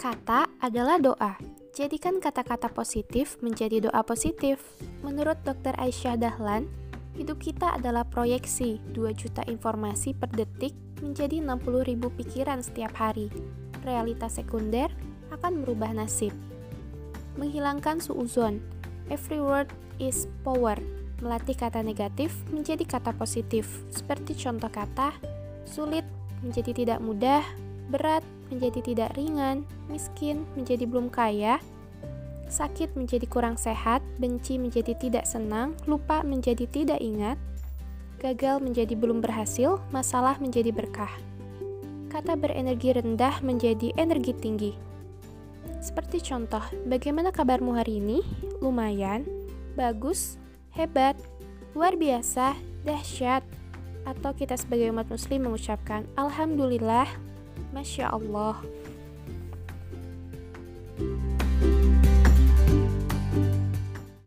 Kata adalah doa. Jadikan kata-kata positif menjadi doa positif. Menurut Dr. Aisyah Dahlan, hidup kita adalah proyeksi 2 juta informasi per detik menjadi 60 ribu pikiran setiap hari. Realitas sekunder akan merubah nasib. Menghilangkan suuzon. Every word is power. Melatih kata negatif menjadi kata positif. Seperti contoh kata, sulit menjadi tidak mudah, berat menjadi tidak ringan, miskin menjadi belum kaya, sakit menjadi kurang sehat, benci menjadi tidak senang, lupa menjadi tidak ingat, gagal menjadi belum berhasil, masalah menjadi berkah. Kata berenergi rendah menjadi energi tinggi. Seperti contoh, bagaimana kabarmu hari ini? Lumayan, bagus, hebat, luar biasa, dahsyat. Atau kita sebagai umat muslim mengucapkan Alhamdulillah, Masya Allah.